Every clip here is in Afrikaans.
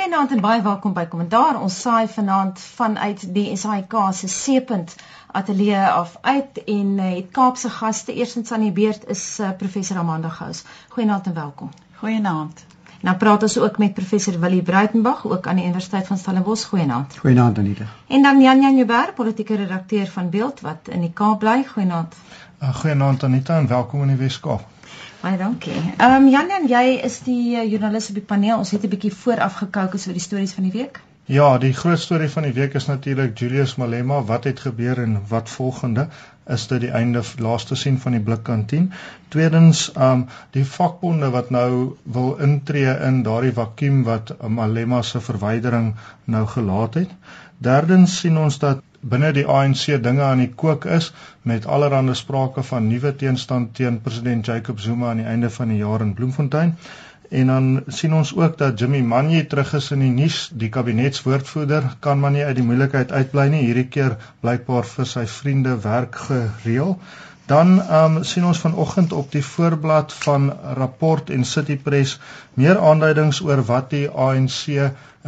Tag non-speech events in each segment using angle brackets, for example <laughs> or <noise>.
Goeienaand en baie welkom by Kommentaar. Ons saai vanaand vanuit die SAIK se Seepunt ateljee af uit en uh, het Kaapse gaste. Eerstens aan die beurt is uh, professor Amanda Gous. Goeienaand en welkom. Goeienaand. Nou praat ons ook met professor Willie Bruitenberg ook aan die Universiteit van Stellenbosch. Goeienaand. Goeienaand Anita. En dan Jan Jan Joubert, politieke redakteur van Beeld wat in die Kaap bly. Goeienaand. Uh, goeienaand Anita en welkom in die Weskaap. Baie dankie. Ehm um, Jan Jan, jy is die uh, joernalis op die paneel. Ons het 'n bietjie vooraf gekookus oor die stories van die week. Ja, die groot storie van die week is natuurlik Julius Malema. Wat het gebeur en wat volgende? Is dit die einde laaste sien van die blikkantien? Tweedens, ehm um, die vakbonde wat nou wil intree in daardie vakuum wat Malema se verwydering nou gelaat het. Derdens sien ons dat binne die ANC dinge aan die kook is met allerlei sprake van nuwe teenstand teen president Jacob Zuma aan die einde van die jaar in Bloemfontein. En dan sien ons ook dat Jimmy Manyi terug is in die nuus, die kabinetswoordvoerder kan maar nie uit die moeilikheid uitbly nie. Hierdie keer blykbaar vir sy vriende werk gereël. Dan ehm um, sien ons vanoggend op die voorblad van Rapport en City Press meer aanduidings oor wat die ANC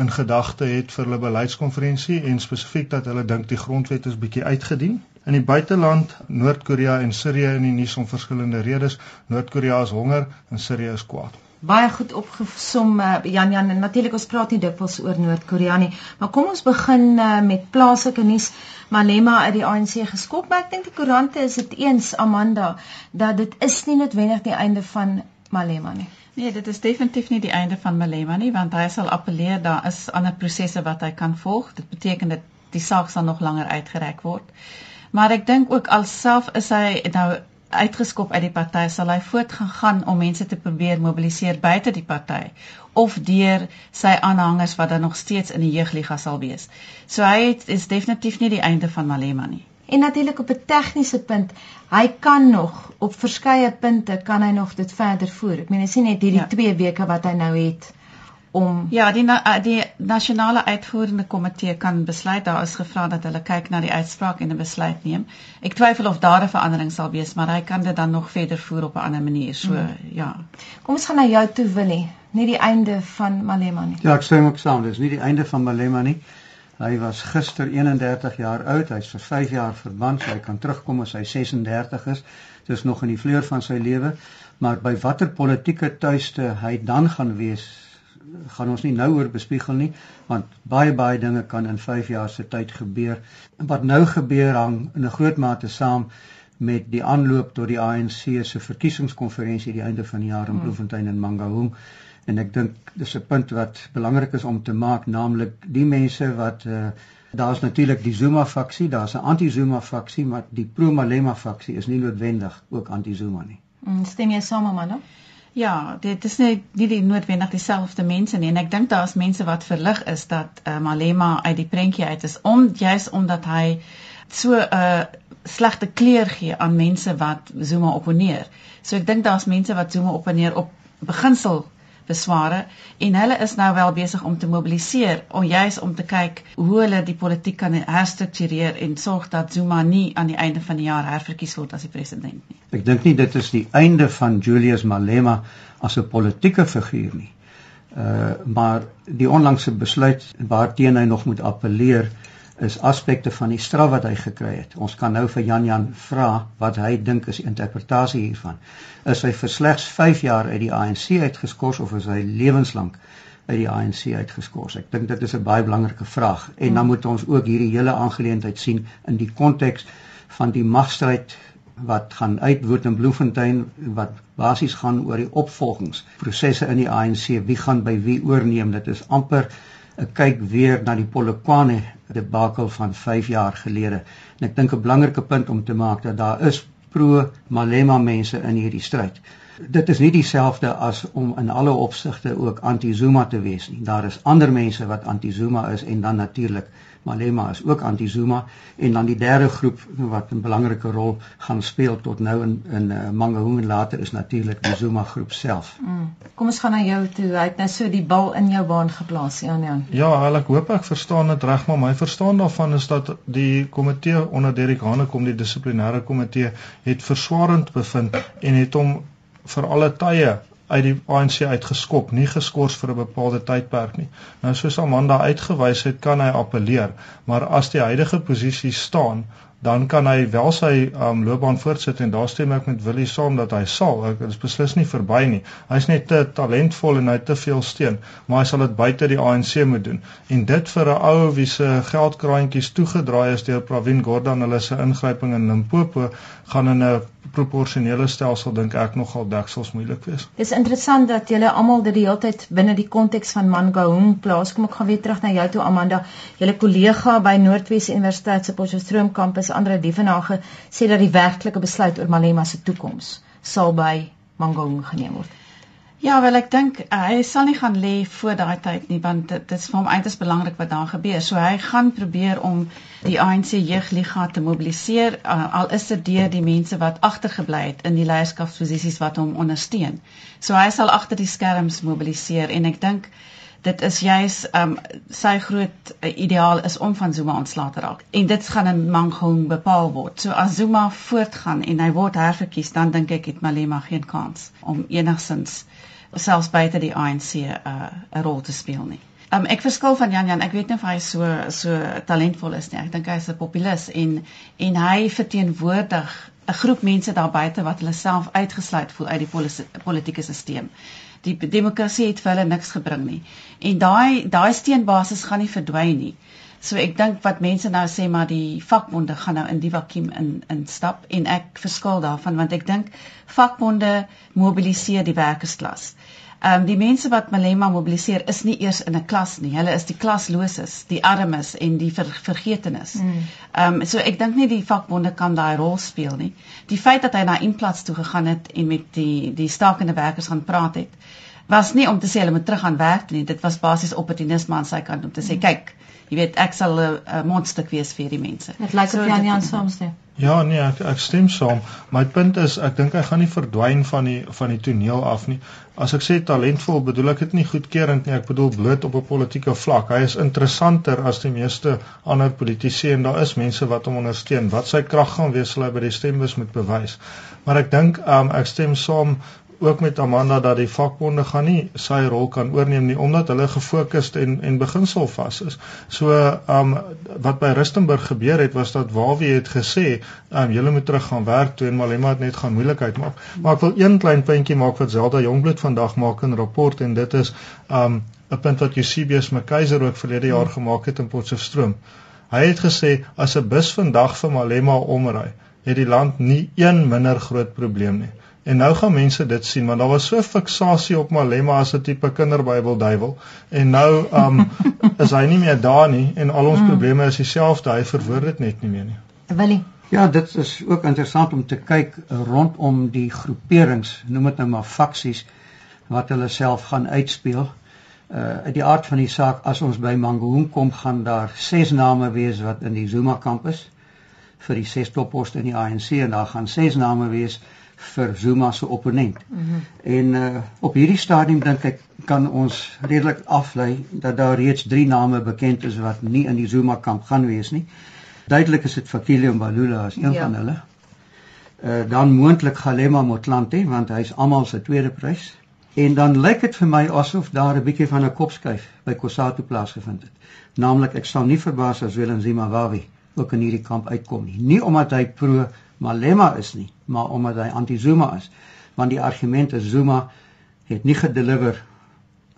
in gedagte het vir hulle beleidskonferensie en spesifiek dat hulle dink die grondwet is bietjie uitgedien. In die buiteland, Noord-Korea en Sirië in die nuus om verskillende redes. Noord-Korea is honger en Sirië is kwaad. Baie goed opgesom uh, Jan Jan en natuurlik ons praat nie dikwels oor Noord-Korea nie, maar kom ons begin uh, met plaaslike nuus. Malema uit die ANC geskop, maar ek dink die koerante is dit eens Amanda dat dit is nie noodwendig die einde van Malema nie. Nee, dit is definitief nie die einde van Malema nie, want hy sal appeleer daar is ander prosesse wat hy kan volg. Dit beteken dat die saak sal nog langer uitgereik word. Maar ek dink ook alself is hy nou uitgeskop uit die party, sal hy voortgaan om mense te probeer mobiliseer buite die party of deur sy aanhangers wat dan nog steeds in die jeugliga sal wees. So hy het, is definitief nie die einde van Malema nie. En natuurlik op 'n tegniese punt, hy kan nog op verskeie punte kan hy nog dit verder voer. Ek meen, hy sien net hierdie 2 ja. weke wat hy nou het om Ja, die na, eh, die nasionale uitvoerende komitee kan besluit. Daar is gevra dat hulle kyk na die uitspraak en 'n besluit neem. Ek twyfel of daar 'n verandering sal wees, maar hy kan dit dan nog verder voer op 'n ander manier. So, hmm. ja. Kom ons gaan na jou toe, Willie. Nie die einde van Malema nie. Ja, ek stem ook saam. Dis nie die einde van Malema nie. Hy was gister 31 jaar oud. Hy's vir 5 jaar verban. So hy kan terugkom as hy 36 is. Dis nog in die vleur van sy lewe. Maar by watter politieke tuiste hy dan gaan wees, gaan ons nie nou oor bespiegel nie, want baie baie dinge kan in 5 jaar se tyd gebeur. En wat nou gebeur hang in 'n groot mate saam met die aanloop tot die ANC se verkiesingskonferensie die einde van die jaar in hmm. Bloemfontein en Mangaung en ek dink dis 'n punt wat belangrik is om te maak naamlik die mense wat uh, daar's natuurlik die Zuma faksie, daar's 'n anti-Zuma faksie, maar die pro-Malema faksie is nie noodwendig ook anti-Zuma nie. Mm, stem jy saam met my? Ja, dit is nie nie die noodwendig dieselfde mense nie en ek dink daar's mense wat verlig is dat uh, Malema uit die prentjie uit is om juis omdat hy so 'n uh, slegte kleur gee aan mense wat Zuma opponeer. So ek dink daar's mense wat Zuma opponeer op beginsel besware en hulle is nou wel besig om te mobiliseer om juis om te kyk hoe hulle die politiek kan herstruktureer en sorg dat Zuma nie aan die einde van die jaar herverkies word as die president nie. Ek dink nie dit is die einde van Julius Malema as 'n politieke figuur nie. Uh maar die onlangse besluit waarteen hy nog moet appeleer is aspekte van die straf wat hy gekry het. Ons kan nou vir Jan Jan vra wat hy dink is die interpretasie hiervan. Is hy vir slegs 5 jaar uit die ANC uitgeskort of is hy lewenslank uit die ANC uitgeskort? Ek dink dit is 'n baie belangrike vraag en dan moet ons ook hierdie hele aangeleentheid sien in die konteks van die magstryd wat gaan uitwoed in Bloemfontein wat basies gaan oor die opvolgingsprosesse in die ANC. Wie gaan by wie oorneem? Dit is amper 'n kyk weer na die Polokwane debakel van 5 jaar gelede. En ek dink 'n belangrike punt om te maak dat daar is pro Malema mense in hierdie stryd. Dit is nie dieselfde as om in alle opsigte ook anti-Zuma te wees nie. Daar is ander mense wat anti-Zuma is en dan natuurlik Malema is ook anti-Zuma en dan die derde groep wat 'n belangrike rol gaan speel tot nou in in uh, Mangaung en later is natuurlik die Zuma groep self. Mm. Kom ons gaan na jou toe. Hy het nou so die bal in jou baan geplaas, Jan Jan. Ja, al ek hoop ek verstaan dit reg, maar my verstaan daarvan is dat die komitee onder Derek Hane kom die dissiplinêre komitee het verswarend bevind en het hom vir alle tye uit die ANC uitgeskop, nie geskort vir 'n bepaalde tydperk nie. Nou soos Amanda uitgewys het, kan hy appeleer, maar as die huidige posisie staan, dan kan hy wel sy um, loopbaan voortsit en daar stem ek met Willie saam dat hy sal. Ek is beslis nie verby nie. Hy's net te talentvol en hy het te veel steun, maar hy sal dit buite die ANC moet doen. En dit vir 'n ou wie se geldkraantjies toegedraai is deur Pravin Gordhan hulle se ingryping in Limpopo gaan in 'n proporsionele stelsel dink ek nogal deksels moeilik wees. Dis interessant dat julle almal dit die hele tyd binne die konteks van Mangaung plaas. Kom ek gaan weer terug na jou toe Amanda. Julle kollega by Noordwes Universiteit se Potchefstroom kampus Andre Dievenage sê dat die werklike besluit oor Malema se toekoms sal by Mangaung geneem word. Ja, wel ek dink uh, hy sal nie gaan lê voor daai tyd nie want dit, dit is vir hom eintlik belangrik wat daar gebeur. So hy gaan probeer om die ANC jeugliga te mobiliseer uh, al is dit deur die mense wat agtergebly het in die leierskapsposisies wat hom ondersteun. So hy sal agter die skerms mobiliseer en ek dink dit is juis um sy groot uh, ideaal is om van Zuma ontslae te raak. En dit gaan in Mangaung bepaal word. So as Zuma voortgaan en hy word herverkies, dan dink ek het Malema geen kans om enigsins selfs buite die ANC 'n uh, 'n rol te speel nie. Um, ek verskil van Jan Jan. Ek weet nie of hy so so talentvol is nie. Ek dink hy is 'n populis en en hy verteenwoordig 'n groep mense daar buite wat hulle self uitgesluit voel uit die politieke stelsel. Die demokrasie het vir hulle niks gebring nie. En daai daai steenbasis gaan nie verdwyn nie. So ek dink wat mense nou sê maar die vakbonde gaan nou in die vakuum in instap en ek verskil daarvan want ek dink vakbonde mobiliseer die werkersklas. Ehm um, die mense wat Malema mobiliseer is nie eers in 'n klas nie. Hulle is die klasloses, die armes en die ver, vergetenis. Mm. Ehm mm. um, so ek dink nie die vakbonde kan daai rol speel nie. Die feit dat hy na Implats toe gegaan het en met die die stakende werkers gaan praat het was nie om te sê hulle moet terug aan werk nie. Dit was basies opportunisme aan sy kant om te sê mm. kyk jy weet ek sal 'n mondstuk wees vir hierdie mense. Dit lyk of Jan Jan saamstem. Ja, nee, ek ek stem saam. My punt is ek dink hy gaan nie verdwyn van die van die toneel af nie. As ek sê talentvol, bedoel ek dit nie goedkeurend nie. Ek bedoel bloot op 'n politieke vlak. Hy is interessanter as die meeste ander politici en daar is mense wat hom ondersteun. Wat sy krag gaan wees, sal hy by die stembus moet bewys. Maar ek dink um, ek stem saam ook met Amanda dat die vakbonde gaan nie sy rol kan oorneem nie omdat hulle gefokusd en en beginsel vas is. So um wat by Rustenburg gebeur het was dat Wawie het gesê um julle moet terug gaan werk toe en Malema het net gaan moeilikheid maak. Maar ek wil een klein puntjie maak wat Zelda Jongbloed vandag maak in 'n rapport en dit is um 'n punt wat Eusebius McKaiser ook verlede jaar gemaak het in Potchefstroom. Hy het gesê as 'n bus vandag vir Malema omry, het die land nie een minder groot probleem nie. En nou gaan mense dit sien want daar was so fiksasie op Malema as 'n tipe kinderbybel duiwel en nou um <laughs> is hy nie meer daar nie en al ons mm. probleme is dieselfde hy verwoord dit net nie meer nie. Willie Ja, dit is ook interessant om te kyk rondom die groeperings, noem dit nou maar faksies wat hulle self gaan uitspeel. Uh uit die aard van die saak as ons by Mangaung kom, gaan daar ses name wees wat in die Zuma kampus vir die ses topposte in die ANC en daar gaan ses name wees vir Zuma se opponent. Mm -hmm. En uh, op hierdie stadium dink ek kan ons redelik aflei dat daar reeds 3 name bekend is wat nie in die Zuma kamp gaan wees nie. Duidelik is dit Fakile Mbalula as een ja. van hulle. Uh dan moontlik Galema Motlanthe want hy's almal se tweede prys. En dan lyk dit vir my asof daar 'n bietjie van 'n kopskuif by Kosatu plaasgevind het. Naamlik ek sal nie verbaas as Willem Zimbabwe ook in hierdie kamp uitkom nie. Nie omdat hy pro Malema is nie, maar omdat hy anti-Zuma is. Want die argument is Zuma het nie gedeliver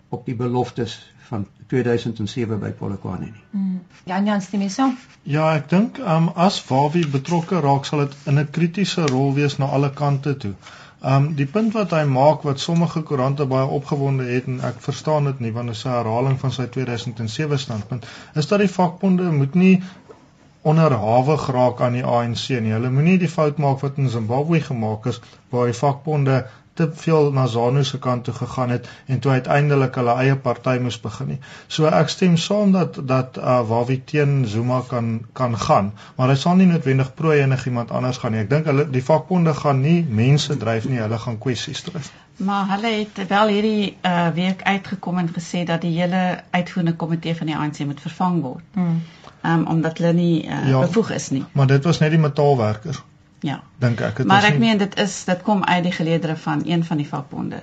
op die beloftes van 2007 by Polokwane nie. Mm. Jan Jan stem jy saam? Ja, ek dink um, as Wawie betrokke raak sal dit in 'n kritiese rol wees na alle kante toe. Um die punt wat hy maak wat sommige koerante baie opgewonde het en ek verstaan dit nie want dit is 'n herhaling van sy 2007 standpunt is dat die vakbonde moet nie onderhawig raak aan die ANC nie. Hulle moenie die fout maak wat in Zimbabwe gemaak is waar die vakbonde te veel na ZANU se kant toe gegaan het en toe uiteindelik hulle eie party moes begin nie. So ek stem saam dat dat uh, Wawie teen Zuma kan kan gaan, maar hy sal nie noodwendig pro enigiemand anders gaan nie. Ek dink hulle die vakbonde gaan nie mense dryf nie, hulle gaan kwessies dryf. Maar hulle het wel hierdie uh, week uitgekom en gesê dat die hele uitvoerende komitee van die ANC moet vervang word. Hmm um, omdat hulle nie uh, ja, bevoeg is nie. Maar dit was net die metaalwerkers. Ja. Dink ek dit Maar ek nie... meen dit is dit kom uit die geleedere van een van die vakbonde.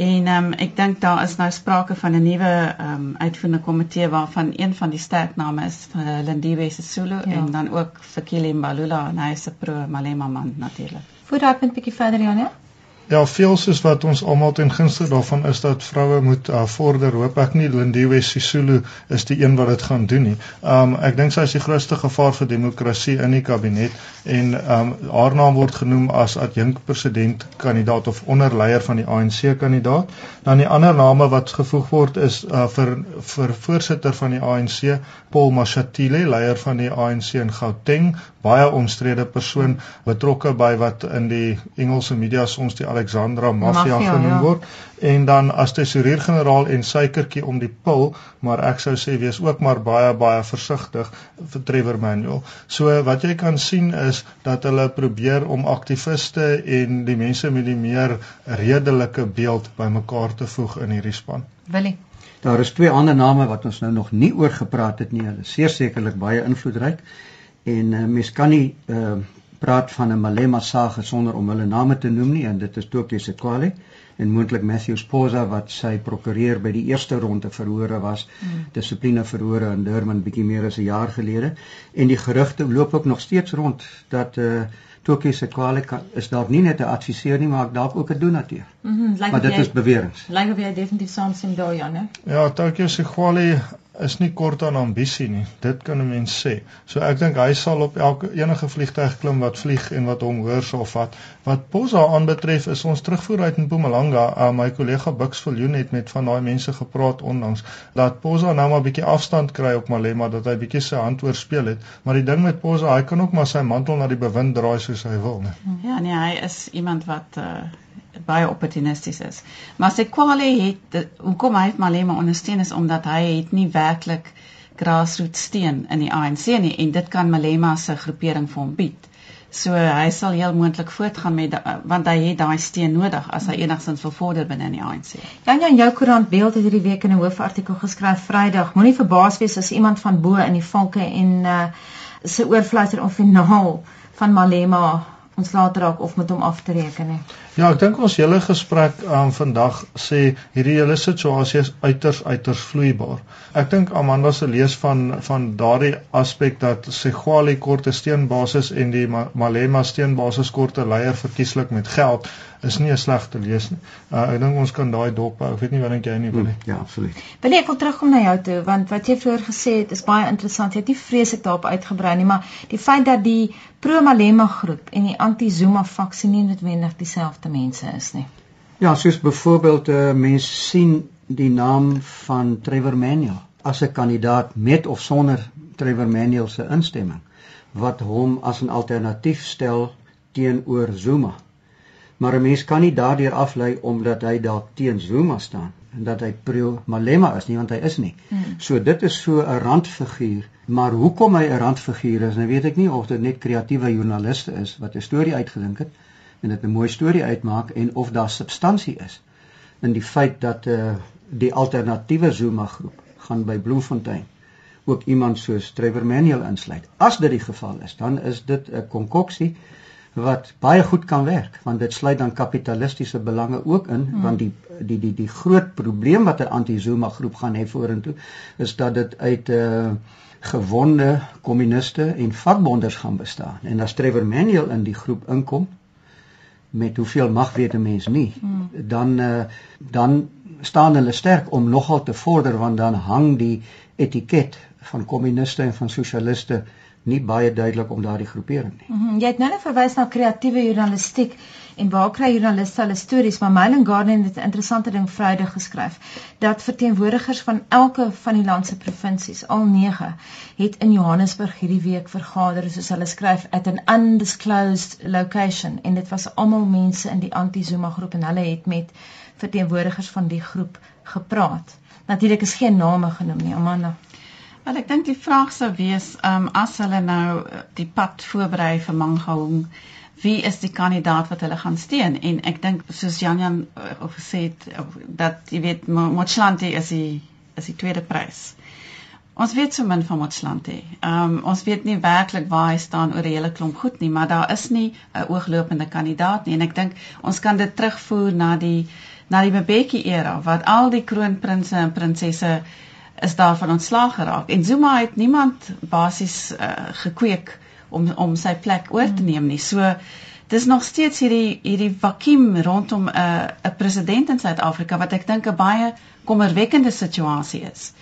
En ehm um, ek dink daar is nou sprake van 'n nuwe ehm um, uitvoerende komitee waarvan een van die sterk name is van uh, Lindiwe Sisulu ja. en dan ook Fikile Mbalula en hy is 'n pro Malema man natuurlik. Voordat ek 'n bietjie verder Janie. Ja, veel soos wat ons almal ten gunste daarvan is dat vroue moet uh, vorder. Hoop ek nie Lindiwe Sisulu is die een wat dit gaan doen nie. Um ek dink sy is die grootste gevaar vir demokrasie in die kabinet en um haar naam word genoem as adjunk president kandidaat of onderleier van die ANC kandidaat. Dan die ander name wat gevoeg word is uh, vir vir voorsitter van die ANC, Paul Mashatile, leier van die ANC in Gauteng, baie omstrede persoon betrokke by wat in die Engelse media soms die Alexandra Mafia genoem ja. word en dan as tesourier-generaal en suikertjie om die pil, maar ek sou sê wees ook maar baie baie versigtig vir Trevor Manuel. So wat jy kan sien is dat hulle probeer om aktiviste en die mense met die meer redelike beeld bymekaar te voeg in hierdie span. Willie Daar is twee ander name wat ons nou nog nie oor gepraat het nie. Hulle is sekerlik baie invloedryk en uh, mens kan nie uh, praat van 'n Malema sage sonder om hulle name te noem nie en dit is Tokie Sekwale en moontlik Matthew Sposa wat sy prokureur by die eerste ronde verhore was mm. dissipline verhore in Durban bietjie meer as 'n jaar gelede en die gerugte loop ook nog steeds rond dat uh, Tokie Sekwale is dalk nie net 'n adviseur nie maar dalk ook 'n donateur. Mm -hmm, like maar dit jy, is beweringe. Lyk of jy definitief saamstem daar Janne. Ja, Tokie Sekwale is nie kort aan ambisie nie. Dit kan 'n mens sê. So ek dink hy sal op elke enige vliegtuig klim wat vlieg en wat hom hoor sal vat. Wat Posa aanbetref is ons terugvoer uit in Mpumalanga. Uh, my kollega Bux Viljoen het met van daai mense gepraat onlangs dat Posa nou maar bietjie afstand kry op Malema dat hy bietjie sy hand oorspeel het. Maar die ding met Posa, hy kan ook maar sy mantel na die bewind draai soos hy wil, né? Ja, nee, hy is iemand wat uh baie opportunisties is. Maar sy kwale het hoekom hy Malema ondersteun is omdat hy het nie werklik grassroots steun in die ANC nie en dit kan Malema se groepering vir hom bied. So hy sal heel moontlik voortgaan met want hy het daai steun nodig as hy enigstens wil vorder binne in die ANC. Janja in jou koerant beeld het hierdie week in 'n hoofartikel geskryf Vrydag. Moenie verbaas wees as iemand van bo in die valke en uh se oorfluiter of finaal van Malema ons later raak of met hom af te reken nie. Ja, ek dink ons hele gesprek um, vandag sê hierdie hele situasie is uiters uiters vloeibaar. Ek dink Amanda se lees van van daardie aspek dat Segwali korte steenbasis en die Malema steenbasis korte leier verkieslik met geld is nie 'n slegte lees nie. Uh, ek dink ons kan daai dop hou. Ek weet nie wat dink jy nie wil nie. Ja, absoluut. Wil ek wil terugkom na jou toe want wat jy vroeër gesê het is baie interessant. Jy het nie vreeslik daarop uitgebrei nie, maar die feit dat die pro-Malema groep en die anti-Zuma faksie nie noodwendig dieselfde mense is nie. Ja, soos byvoorbeeld uh, mens sien die naam van Trevor Manuel as 'n kandidaat met of sonder Trevor Manuel se instemming wat hom as 'n alternatief stel teenoor Zuma maar 'n mens kan nie daardeur aflei omdat hy dalk teen Zuma staan en dat hy pro Malema is nie want hy is nie. Hmm. So dit is so 'n randfiguur, maar hoekom hy 'n randfiguur is, nou weet ek nie of dit net kreatiewe joernaliste is wat 'n storie uitgedink het en dit 'n mooi storie uitmaak en of daar substansie is in die feit dat eh uh, die alternatiewe Zuma groep gaan by Bloemfontein ook iemand soos Trevor Manuel insluit. As dit die geval is, dan is dit 'n konkoksie wat baie goed kan werk want dit sluit dan kapitalistiese belange ook in hmm. want die die die die groot probleem wat 'n anti-Zuma groep gaan hê vorentoe is dat dit uit 'n uh, eh, gewonde kommuniste en vakbonders gaan bestaan en as Trevor Manuel in die groep inkom met hoeveel mag weet 'n mens nie hmm. dan uh, dan staan hulle sterk om nogal te vorder want dan hang die etiket van kommuniste en van sosialiste nie baie duidelik om daardie groepering nie. Mm -hmm. Jy het nou net verwys na kreatiewe journalistiek en waar kry joernaliste hulle stories? Maar Myling Garden het 'n interessante ding Vrydag geskryf dat verteenwoordigers van elke van die land se provinsies, al 9, het in Johannesburg hierdie week vergader soos hulle skryf at an undisclosed location en dit was almal mense in die anti-Zuma groep en hulle het met verteenwoordigers van die groep gepraat. Natuurlik is geen name genoem nie, Amanda. Wel ek dink die vraag sou wees, ehm um, as hulle nou eh, die pad voorberei vir Mangaung, wie is die kandidaat wat hulle gaan steun? En ek dink soos Jan Jan uh, gesê het dat jy weet Motlanthe is die is die tweede prys. Ons weet so min van Motlanthe. Ehm um, ons weet nie werklik waar hy staan oor 'n hele klomp goed nie, maar daar is nie 'n ooglopende kandidaat nie en ek dink ons kan dit terugvoer na die na die Mbeki era wat al die kroonprinse en prinsesse is daarvan ontslaag geraak en Zuma het niemand basies uh, gekweek om om sy plek oor te neem nie. So dis nog steeds hierdie hierdie vakuum rondom 'n uh, 'n president in Suid-Afrika wat ek dink 'n baie kommerwekkende situasie is.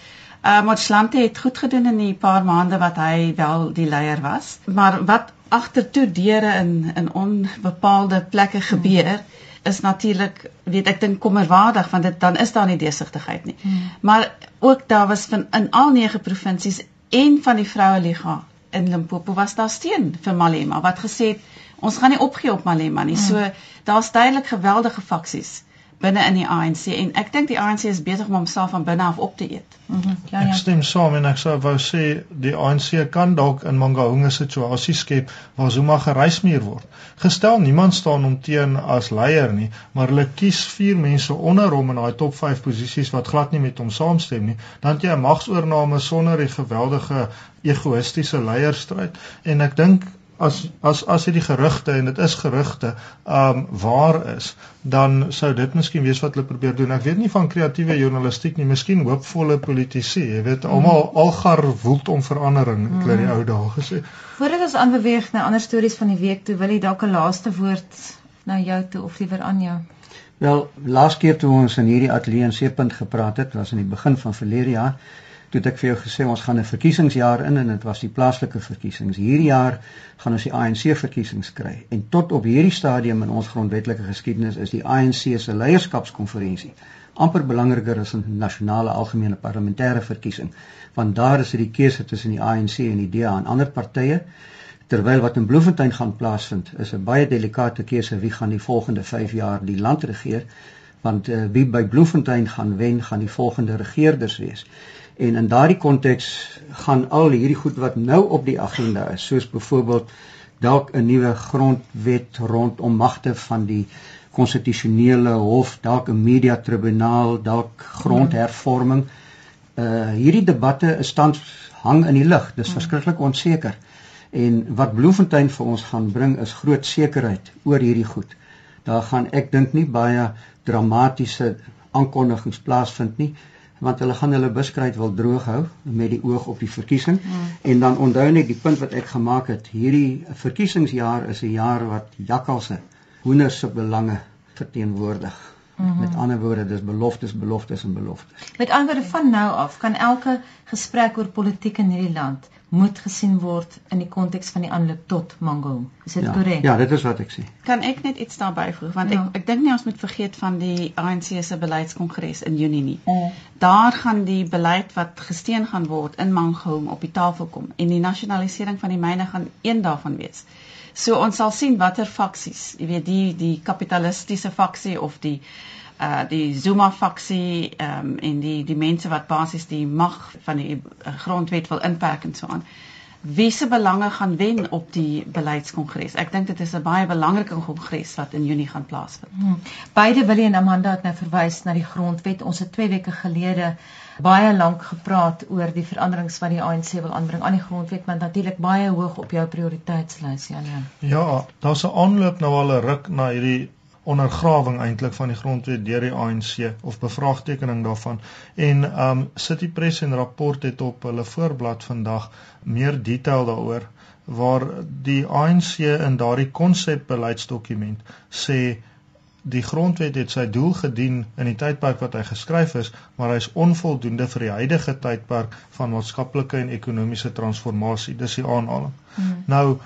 Uh Motslante het goed gedoen in die paar maande wat hy wel die leier was, maar wat agtertoe deure in in onbepaalde plekke gebeur is natuurlik weet ek dink kommerwaardig want dit dan is daar nie deursigtigheid nie. Hmm. Maar ook daar was van in al nege provinsies en van die vroue liga in Limpopo was daar steun vir Malema wat gesê het ons gaan nie opgee op Malema nie. Hmm. So daar's duidelik geweldige faksies binne in die ANC en ek dink die ANC is besig om homself van binne af op te eet. Mm -hmm. ja, ja. Ek stem saam en ek sou wou sê die ANC kan dalk in Mangaung 'n situasie skep waar Zuma gereismuur word. Gestel niemand staan hom teen as leier nie, maar hulle kies vier mense onder hom in daai top 5 posisies wat glad nie met hom saamstem nie, dan het jy 'n magsoorname sonder die geweldige egoïstiese leierstryd en ek dink as as as dit die gerugte en dit is gerugte um waar is dan sou dit miskien wees wat hulle probeer doen ek weet nie van kreatiewe journalistiek nie miskien hoopvolle politici jy weet mm. almal algar woelt om verandering het mm. die ou dae gesê voordat ons aanbeweeg na ander stories van die week toe wil jy dalk 'n laaste woord na jou toe of liewer Anja wel laas keer toe ons in hierdie ateljee in Seepunt gepraat het was in die begin van verlede jaar toe ek vir jou gesê ons gaan 'n verkiesingsjaar in en dit was die plaaslike verkiesings. Hierdie jaar gaan ons die ANC verkiesings kry. En tot op hierdie stadium in ons grondwetlike geskiedenis is die ANC se leierskapskonferensie amper belangriker as 'n nasionale algemene parlementêre verkiesing, want daar is dit die keuse tussen die ANC en die DA en ander partye. Terwyl wat in Bloemfontein gaan plaasvind, is 'n baie delikate keuse wie gaan die volgende 5 jaar die land regeer, want uh, wie by Bloemfontein gaan wen, gaan die volgende regerders wees. En in daardie konteks gaan al hierdie goed wat nou op die agenda is, soos byvoorbeeld dalk 'n nuwe grondwet rondom magte van die konstitusionele hof, dalk 'n media tribunaal, dalk grondhervorming. Uh hierdie debatte is tans hang in die lug. Dis verskriklik onseker. En wat Bloemfontein vir ons gaan bring is groot sekerheid oor hierdie goed. Daar gaan ek dink nie baie dramatiese aankondigings plaasvind nie want hulle gaan hulle buskruit wil droog hou met die oog op die verkiesing. Mm. En dan onthou net die punt wat ek gemaak het, hierdie verkiesingsjaar is 'n jaar wat jakkalse hoenders se belange verteenwoordig. Mm -hmm. Met ander woorde, dis beloftes, beloftes en beloftes. Met ander woorde van nou af kan elke gesprek oor politiek in hierdie land moet gesien word in die konteks van die aanloop tot Mango. Is dit korrek? Ja, ja, dit is wat ek sê. Kan ek net iets daarby voeg want ja. ek ek dink nie ons moet vergeet van die ANC se beleidskongres in Junie nie. Mm. Daar gaan die beleid wat gesteen gaan word in Mango op die tafel kom en die nasionalisering van die myne gaan een daarvan wees. So ons sal sien watter faksies, jy weet die die kapitalistiese faksie of die uh die Zuma faksie ehm um, en die die mense wat basies die mag van die uh, grondwet wil inperk en so aan. Wie se belange gaan wen op die beleidskongres? Ek dink dit is 'n baie belangrike kongres wat in Junie gaan plaasvind. Hmm. Beide wil en Amanda het nou verwys na die grondwet. Ons het 2 weke gelede baie lank gepraat oor die veranderings wat die ANC wil aanbring aan die grondwet, maar natuurlik baie hoog op jou prioriteitslys, Jan. Ja, daar's 'n aanloop nou al 'n ruk na hierdie ondergrawing eintlik van die grondwet deur die ANC of bevraagtekening daarvan en um City Press en rapport het op hulle voorblad vandag meer detail daaroor waar die ANC in daardie konsepbeleidsdokument sê die grondwet het sy doel gedien in die tydperk wat hy geskryf is, maar hy is onvoldoende vir die huidige tydperk van maatskaplike en ekonomiese transformasie. Dis die aanhaling. Hmm. Nou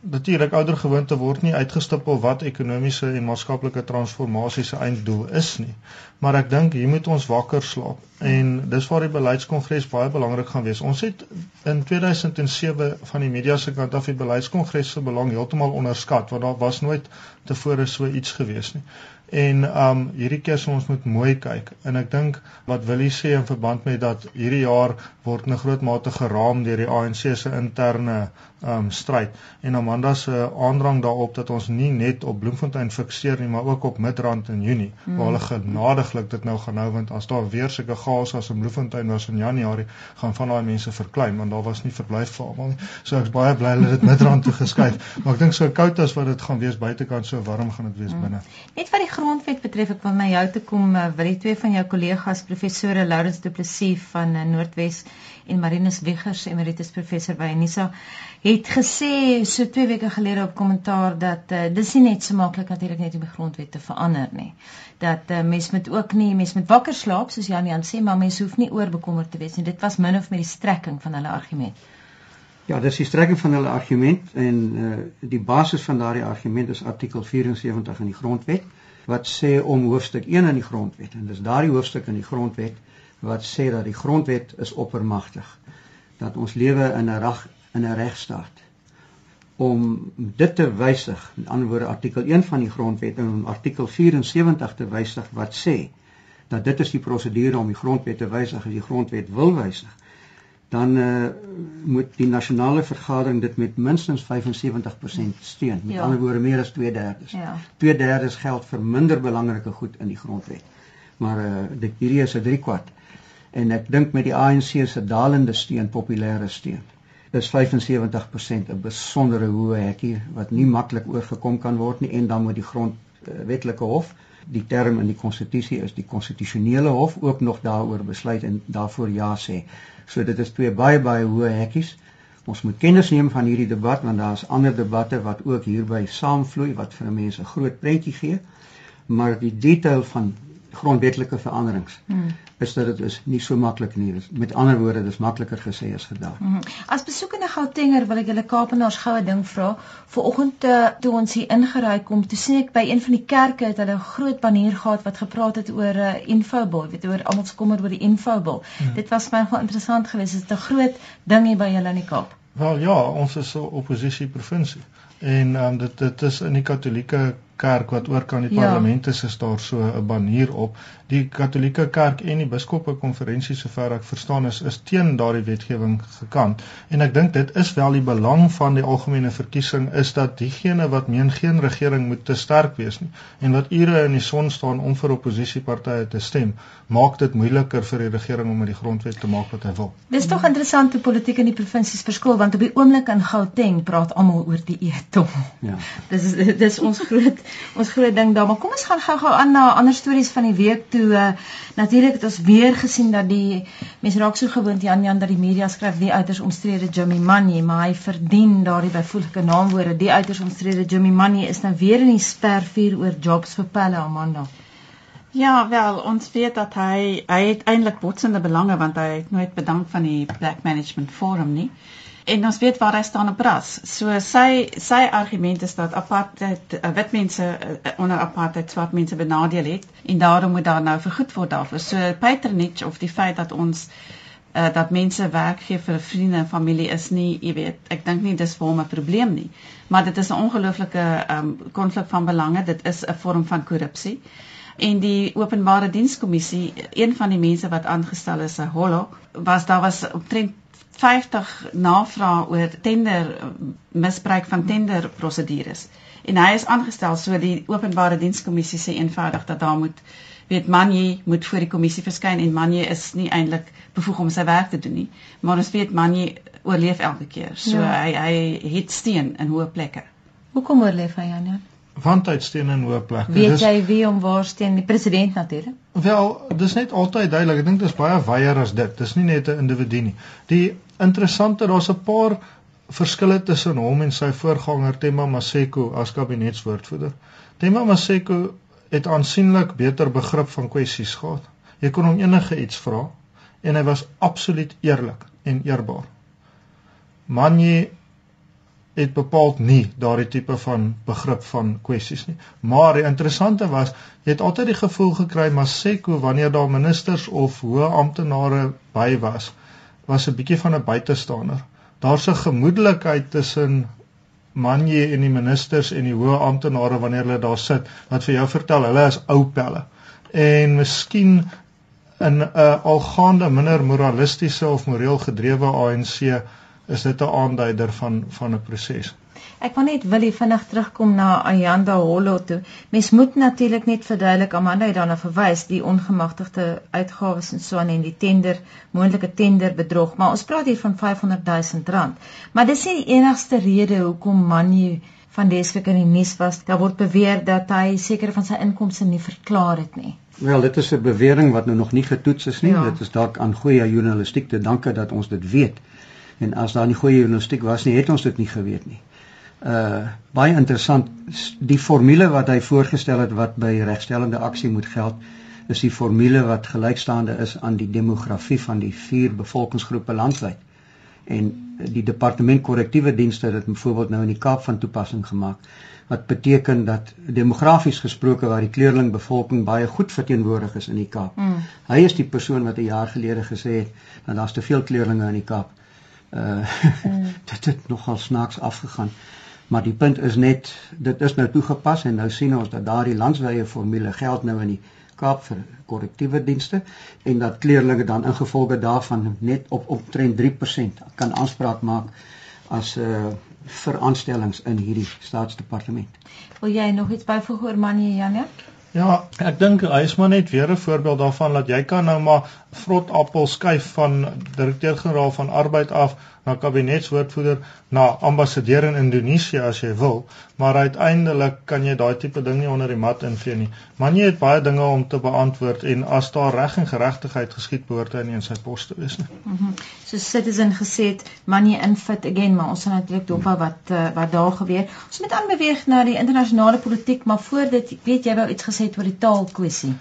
natuurlik ouer gewoonte word nie uitgestipel wat ekonomiese en maatskaplike transformasie se einddoel is nie. Maar ek dink hier moet ons wakker slaap en dis waar die beleidskongres baie belangrik gaan wees. Ons het in 2007 van die media se kant af die beleidskongres se belang heeltemal onderskat want daar was nooit tevore so iets gewees nie. En um hierdie keer sou ons moet mooi kyk en ek dink wat Willie sê in verband met dat hierdie jaar word 'n groot mate geraam deur die ANC se interne um stryd en Amanda se aandrang daarop dat ons nie net op Bloemfontein fikseer nie maar ook op Midrand in Junie mm. waar hulle genadiglik dit nou gaan hou want as daar weer sulke chaos as in Bloemfontein was in Januarie gaan van daai mense verklein want daar was nie verblyf vir almal nie so ek's baie bly hulle dit Midrand toe geskuif <laughs> maar ek dink so koud as wat dit gaan wees buitekant so warm gaan dit wees mm. binne net wat die grondwet betref, ek wil na jou toe kom, uh, wil die twee van jou kollegas professore Lawrence Du Plessis van uh, Noordwes en Marinus Wiggers, emeritus professor by Unisa, het gesê so 2 weke gelede op kommentaar dat uh, dis nie net so maklik natuurlik net om die grondwet te verander nie. Dat uh, mens moet ook nie mens moet wakker slaap soos Jan Jan sê, maar mens hoef nie oorbekommerd te wees nie. Dit was min of meer die strekking van hulle argument. Ja, dis die strekking van hulle argument en uh, die basis van daardie argument is artikel 74 in die grondwet wat sê om hoofstuk 1 in die grondwet en dis daardie hoofstuk in die grondwet wat sê dat die grondwet is oppermagtig dat ons lewe in 'n in 'n regstaat om dit te wysig met ander woorde artikel 1 van die grondwet en artikel 74 te wysig wat sê dat dit is die prosedure om die grondwet te wysig. As die grondwet wil wysig dan uh, moet die nasionale vergadering dit met minstens 75% steun. Met ja. ander woorde meer as 2/3 ja. 2/3 geld vir minder belangrike goed in die grondwet. Maar uh, dit hierdie is 'n 3 kwart en ek dink met die ANC se dalende steun, populêre steun, is 75% 'n besondere hoë hekkie wat nie maklik oorgekom kan word nie en dan moet die grondwetlike uh, hof die term in die konstitusie is die konstitusionele hof ook nog daaroor besluit en daarvoor ja sê. So dit is twee baie baie hoë hekkies. Ons moet kennis neem van hierdie debat want daar's ander debatte wat ook hierby saamvloei wat vir mense groot prentjie gee. Maar die detail van grondwetlike veranderings hmm. is dat dit is nie so maklik nie. Met ander woorde, dis makliker gesê as gedaan. Hmm. As besoekende Gautenger wil ek julle Kaapenaars goue ding vra. Vanoggend uh, toe ons hier ingery kom, toe sien ek by een van die kerke het hulle 'n groot banner gehad wat gepraat het oor 'n uh, infobil, weet oor almal se kommer oor die infobil. Hmm. Dit was my baie interessant geweest. Dit is 'n groot ding hier by julle in die Kaap. Wel ja, ons is 'n oppositie provinsie en um, dit dit is in die Katolieke kerk wat oor kan die ja. parlement is, is daar so 'n banier op. Die Katolieke Kerk en die Biskoppe Konferensie sover ek verstaan is is teen daardie wetgewing gekant. En ek dink dit is wel die belang van die algemene verkiesing is dat diegene wat meen geen regering moet te sterk wees nie en wat ure in die son staan om vir oppositiepartye te stem, maak dit moeiliker vir die regering om met die grondwet te maak wat hy wil. Dis tog interessant hoe politiek in die provinsies verskil want op die oomblik in Gauteng praat almal oor die e-tol. Ja. Dis dis ons groot ons groot ding daar, maar kom ons gaan gou-gou aan na ander stories van die week toe. Uh, Natuurlik het ons weer gesien dat die mense raak so gewoond Jan Jan dat die media skryf die uiters omstrede Jimmy Money, maar hy verdien daardie byvoeglike naamwoorde. Die uiters omstrede Jimmy Money is nou weer in die spervuur oor jobs vir Pelle Amanda. Ja, wel, ons weet dat hy hy het eintlik botsende belange want hy het nooit bedank van die Black Management Forum nie en ons weet waar hy staan op ras. So sy sy argument is dat apartheid uh, wit mense uh, onder apartheid swart mense benadeel het en daarom moet daar nou vergoed word daarvoor. So patronage of die feit dat ons uh, dat mense werk gee vir vriende en familie is nie, jy weet, ek dink nie dis vir hom 'n probleem nie. Maar dit is 'n ongelooflike um, konflik van belange. Dit is 'n vorm van korrupsie. En die openbare dienskommissie, een van die mense wat aangestel is, hollo, was daar was omtrent 50 navrae oor tender misbruik van tender prosedures. En hy is aangestel so die openbare dienskommissie sê eenvoudig dat daar moet weet Manje moet voor die kommissie verskyn en Manje is nie eintlik bevoeg om sy werk te doen nie. Maar ons weet Manje oorleef elke keer. So ja. hy hy het steen in hoë plekke. Hoekom oorleef hy Janie? wandheidsteen in hoë plekke. Weet dis, jy wie om waar steen die president natuurlik? Wel, dis net altyd duidelik. Ek dink dit is baie wyeer as dit. Dis nie net 'n individu nie. Die interessante, daar's 'n paar verskille tussen hom en sy voorganger Tema Maseko as kabinetswoordvoerder. Tema Maseko het aansienlik beter begrip van kwessies gehad. Jy kon hom enige iets vra en hy was absoluut eerlik en eerbaar. Manje het bepaald nie daardie tipe van begrip van kwessies nie. Maar die interessante was, jy het altyd die gevoel gekry maar Seko wanneer daar ministers of hoë amptenare by was, was 'n bietjie van 'n buitestander. Daar's 'n gemoedelikheid tussen Manje en die ministers en die hoë amptenare wanneer hulle daar sit wat vir jou vertel hulle is ou pelle. En miskien in 'n uh, algaande minder moralistiese of moreel gedrewe ANC is dit 'n aanduider van van 'n proses. Ek wil net wil vinnig terugkom na Ayanda Hollo toe. Mens moet natuurlik net verduidelik Amanda het daarna verwys die ongemagtigde uitgawes en so aan en die tender moontlike tender bedrog, maar ons praat hier van 500 000 rand. Maar dis nie die enigste rede hoekom Manu van Desvik in die nuus was. Daar word beweer dat hy sekere van sy inkomste nie verklaar het nie. Wel, dit is 'n bewering wat nou nog nie getoets is nie. Ja. Dit is dalk aan goeie journalistiek te danke dat ons dit weet. En as daar nie goeie journalistiek was nie, het ons dit nie geweet nie. Uh baie interessant die formule wat hy voorgestel het wat by regstellende aksie moet geld is die formule wat gelykstaande is aan die demografie van die vier bevolkingsgroepe landwyd. En die departement korrektiewe dienste het dit byvoorbeeld nou in die Kaap van toepassing gemaak wat beteken dat demografies gesproke waar die kleurlingbevolking baie goed verteenwoordig is in die Kaap. Mm. Hy is die persoon wat 'n jaar gelede gesê het dat daar's te veel kleurlinge in die Kaap. Uh <laughs> mm. dit het nogal snaaks afgegaan. Maar die punt is net dit is nou toegepas en nou sien ons dat daardie landswye formule geld nou in die Kaap vir korrektiewe dienste en dat kleurlinge dan ingevolge daarvan net op omtrent 3% kan aanspraak maak as 'n uh, vir aanstellings in hierdie staatsdepartement. Wil jy nog iets byvoeg oor Manie Janne? Ja, ek dink hy is maar net weer 'n voorbeeld daarvan dat jy kan nou maar vrot appel skuif van direkteur-generaal van arbeid af na kabinetswoordvoerder na ambassadeur in Indonesië as jy wil, maar uiteindelik kan jy daai tipe ding nie onder die mat invee nie. Man jy het baie dinge om te beantwoord en as daar reg en geregtigheid geskied behoort hy nie in sy pos te wees nie. Mhm. Mm so citizen gesê het man jy infit again, maar ons gaan natuurlik dop wat uh, wat daar gebeur. Ons moet aanbeweeg na die internasionale politiek, maar voor dit weet jy wou iets gesê oor die taalkwessie.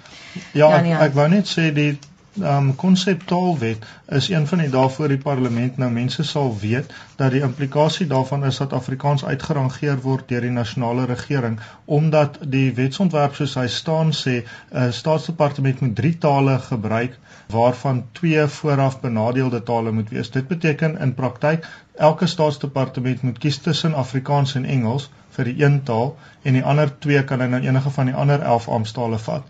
Ja, ek, ek wou net sê die um konseptaalwet is een van die daarvoor die parlement nou mense sal weet dat die implikasie daarvan is dat Afrikaans uitgerangeer word deur die nasionale regering omdat die wetsontwerp soos hy staan sê 'n uh, eh, staatsdepartement moet drie tale gebruik waarvan twee vooraf benadeelde tale moet wees. Dit beteken in praktyk elke staatsdepartement moet kies tussen Afrikaans en Engels vir die een taal en die ander twee kan hy nou enige van die ander 11 amptale vat.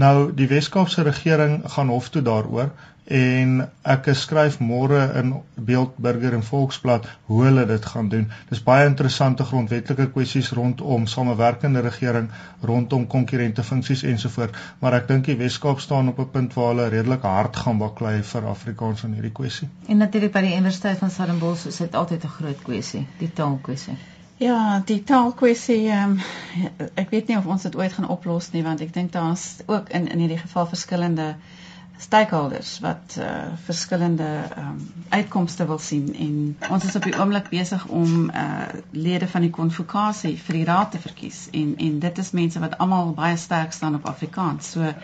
Nou die Weskaapse regering gaan hof toe daaroor en ek skryf môre in Beeld Burger en Volksblad hoe hulle dit gaan doen. Dis baie interessante grondwetlike kwessies rondom samewerkende regering, rondom konkurrente funksies ensovoort, maar ek dink die Weskaap staan op 'n punt waar hulle redelik hard gaan baklei vir Afrikaans in hierdie kwessie. En natuurlik by die Universiteit van Stellenbosch is dit altyd 'n groot kwessie, die taalkwessie. Ja, die taalkwessie ehm um, ek weet nie of ons dit ooit gaan oplos nie want ek dink daar's ook in in hierdie geval verskillende stakeholders wat uh verskillende ehm um, uitkomste wil sien en ons is op die oomblik besig om uh lede van die konvokasie vir die raad te verkies en en dit is mense wat almal baie sterk staan op Afrikaans. So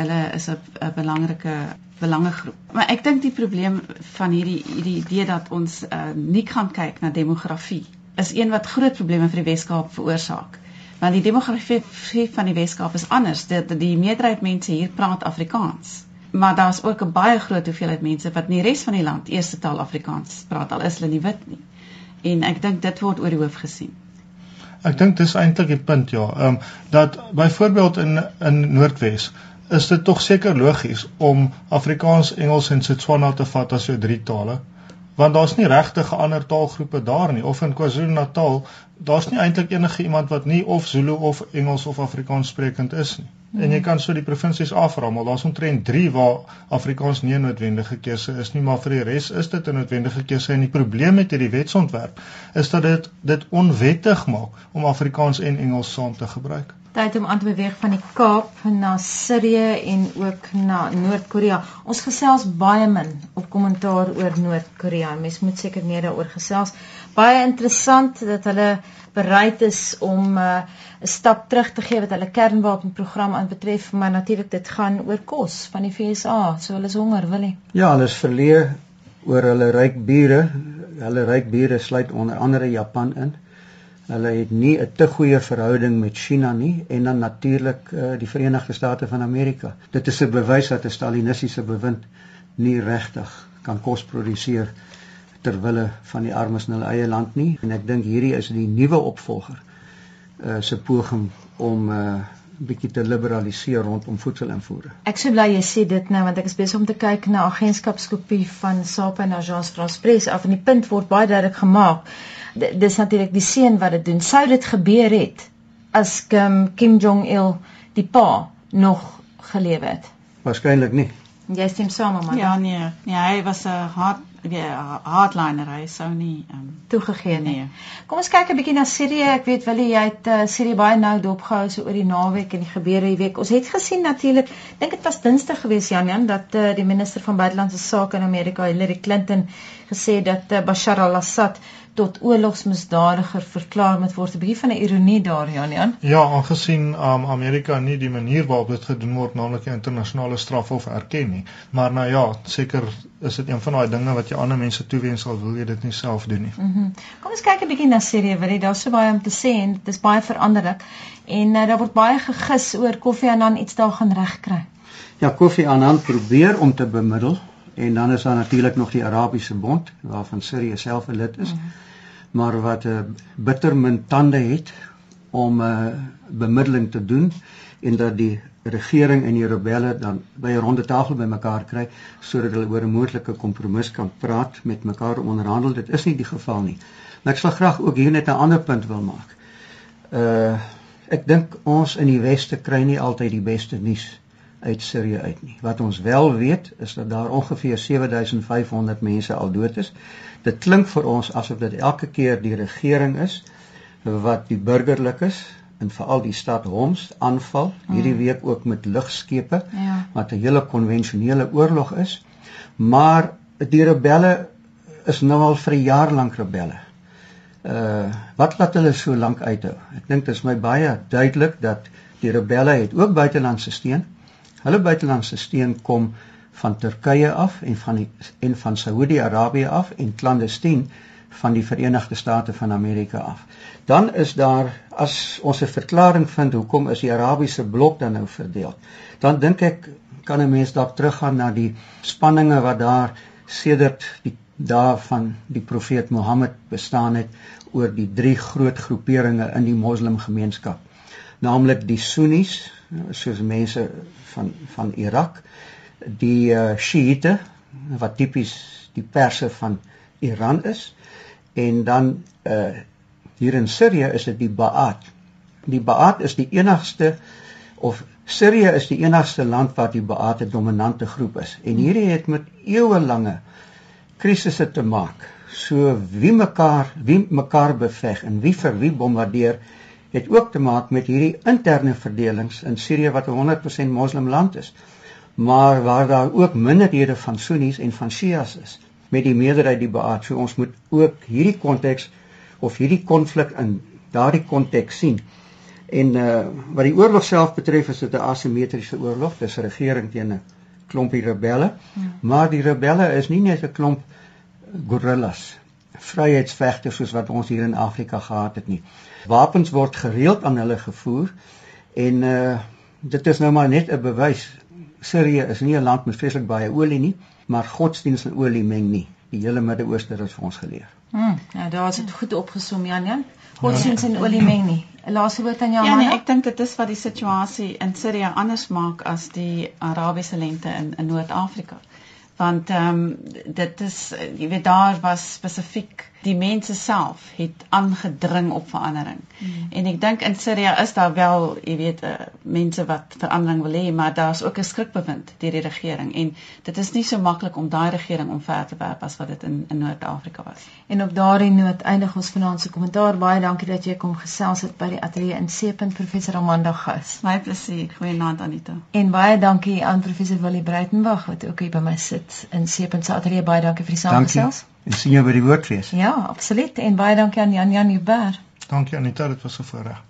hulle is 'n belangrike belangegroep. Maar ek dink die probleem van hierdie hierdie idee dat ons uh nie kan kyk na demografie is een wat groot probleme vir die Weskaap veroorsaak. Want die demografie van die Weskaap is anders. Die, die meerderheid mense hier praat Afrikaans. Maar daar's ook 'n baie groot hoeveelheid mense wat in die res van die land eerste taal Afrikaans praat al is hulle nie wit nie. En ek dink dit word oor die hoof gesien. Ek dink dis eintlik die punt ja, ehm um, dat byvoorbeeld in in Noordwes is dit tog seker logies om Afrikaans, Engels en Setswana te vat as jou drie tale want daar's nie regtig ander taalgroepe daar nie of in KwaZulu-Natal daar's nie eintlik enige iemand wat nie of Zulu of Engels of Afrikaans sprekend is nie. Hmm. En jy kan so die provinsies aframmel. Daar's omtrent 3 waar Afrikaans nie 'n noodwendige keuse is nie, maar vir die res is dit 'n noodwendige keuse en die probleem met hierdie wetsontwerp is dat dit dit onwettig maak om Afrikaans en Engels saam te gebruik tyd om aan te beweeg van die Kaap na Sirië en ook na Noord-Korea. Ons gesels baie min op kommentaar oor Noord-Korea. Mens moet seker meer daaroor gesels. Baie interessant dat hulle bereid is om uh, 'n uh, stap terug te gee wat hulle kernwapenprogram aanbetref, maar natuurlik dit gaan oor kos van die FSA. So hulle is honger, wil nie. Ja, hulle is verleë oor hulle ryk bure. Hulle ryk bure sluit onder andere Japan in. Hulle het nie 'n te goeie verhouding met China nie en dan natuurlik uh, die Verenigde State van Amerika. Dit is 'n bewys dat 'n stalinistiese bewind nie regtig kan kos produseer ter wille van die armes in hulle eie land nie en ek dink hierdie is die nuwe opvolger uh se poging om uh bietjie te liberaliseer rondom voedselinvoere. Ek sou bly jy sê dit nou want ek is besig om te kyk na agentskapskopie van SAPA en Agence France Presse af en die punt word baie duidelik gemaak dis natuurlik die seun wat dit doen. Sou dit gebeur het as Kim, Kim Jong Il die pa nog gelewe het? Waarskynlik nie. Jy stem saam met my. Ja nee. Nee, hy was 'n hard die hardliner hy sou nie um, toegegee nie. Kom ons kyk 'n bietjie na Sirië. Ek weet wil jy het uh, Sirië baie nou dopgehou so oor die naweek en die gebeure hierdie week. Ons het gesien natuurlik, dink dit was Dinsdag gewees Jan Jan dat uh, die minister van buitelandse sake in Amerika, Hillary Clinton, gesê dat uh, Bashar al-Assad tot oorlogsmisdadiger verklaar moet word. 'n Bietjie van 'n ironie daar, Jan Jan. Ja, aangesien um, Amerika nie die manier waarop dit gedoen word, naamlik die internasionale strafhof erken nie. Maar nou ja, seker is dit een van daai dinge wat jy ander mense toewens sal wil jy dit nie self doen nie. Mhm. Mm Kom ons kyk 'n bietjie na Sirië, want daar's so baie om te sê en dit is baie veranderlik. En uh, daar word baie gegis oor Kofi Annan iets daar gaan regkry. Ja, Kofi Annan probeer om te bemiddel en dan is daar natuurlik nog die Arabiese Bond waarvan Sirië self 'n lid is. Mm -hmm maar wat 'n uh, bitter min tande het om 'n uh, bemiddeling te doen en dat die regering en die rebelle dan by 'n ronde tafel bymekaar kry sodat hulle oor 'n moontlike kompromis kan praat met mekaar onderhandel. Dit is nie die geval nie. Maar ek sal graag ook hier net 'n ander punt wil maak. Uh ek dink ons in die weste kry nie altyd die beste nuus uit Sirië uit nie wat ons wel weet is dat daar ongeveer 7500 mense al dood is dit klink vir ons asof dit elke keer die regering is wat die burgerlikes en veral die stad Homs aanval hierdie mm. week ook met lugskepe ja. wat 'n hele konvensionele oorlog is maar die rebelle is nou al vir 'n jaar lank rebelle. Uh wat laat hulle so lank uithou? Ek dink dit is my baie duidelik dat die rebelle het ook buitelandse steun. Hulle buitelandse steun kom van Turkye af en van die en van Saudi-Arabië af en clandestien van die Verenigde State van Amerika af. Dan is daar as ons 'n verklaring vind hoekom is die Arabiese blok dan nou verdeel. Dan dink ek kan 'n mens dalk teruggaan na die spanninge wat daar sedert die dae van die profeet Mohammed bestaan het oor die drie groot groeperinge in die moslimgemeenskap. Naamlik die Sunnis, soos mense van van Irak, die uh, Shiite wat tipies die perse van Iran is en dan uh hier in Sirië is dit die Ba'ath. Die Ba'ath is die enigste of Sirië is die enigste land waar die Ba'ath 'n dominante groep is en hierdie het met eeuelange krisisse te maak. So wie mekaar wie mekaar beveg en wie vir wie bombardeer het ook te maak met hierdie interne verdelings in Sirië wat 'n 100% moslim land is maar waar daar ook minderhede van Sunnis en van Shias is met die meerderheid die Ba'ath. So ons moet ook hierdie konteks of hierdie konflik in daardie konteks sien. En uh wat die oorlog self betref is dit 'n asimetriese oorlog. Dis 'n regering teen 'n klompie rebelle. Hmm. Maar die rebelle is nie net 'n klomp gorillas, vryheidsvegters soos wat ons hier in Afrika gehad het nie. Wapens word gereeld aan hulle gevoer en uh dit is nou maar net 'n bewys Sirië is nie 'n land met vreeslik baie olie nie, maar godsdienst en olie meng nie. Die hele Midde-Ooste het vir ons geleer. Hmm, ja, daar is dit goed opgesom Jan Jan. Godsdienst en olie meng nie. 'n Laaste woord aan jou man. Ja, nee, ek dink dit is wat die situasie in Sirië anders maak as die Arabiese lente in in Noord-Afrika. Want ehm um, dit is jy weet daar was spesifiek die mense self het aangedring op verandering. Mm. En ek dink in Sirië is daar wel, jy weet, uh, mense wat verandering wil hê, maar daar's ook 'n skrikbewind deur die regering en dit is nie so maklik om daai regering omver te werp as wat dit in in Noord-Afrika was. En op daardie noot eindig ons vanaand se kommentaar. Baie dankie dat jy kom gesels het by die ateljee in Seepunt Professor Amanda Gas. My plesier. Goeienaand Anita. En baie dankie aan Professor Willie Breitenberg wat ook hier by my sit in Seepunt se ateljee. Baie dankie vir die saamgesels. En sien jou by die woordfees. Ja, absoluut. En baie dankie aan Jan Jan Huber. Dankie Anita, dit was 'n voorreg.